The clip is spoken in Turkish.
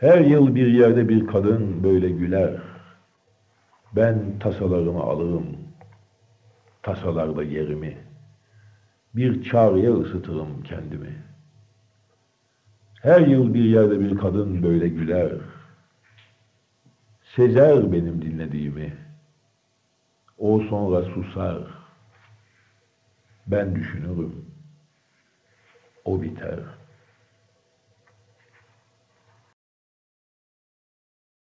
Her yıl bir yerde bir kadın böyle güler. Ben tasalarımı alırım, tasalarda yerimi. Bir çağrıya ısıtırım kendimi. Her yıl bir yerde bir kadın böyle güler. Sezer benim dinlediğimi. O sonra susar. Ben düşünürüm. O biter.''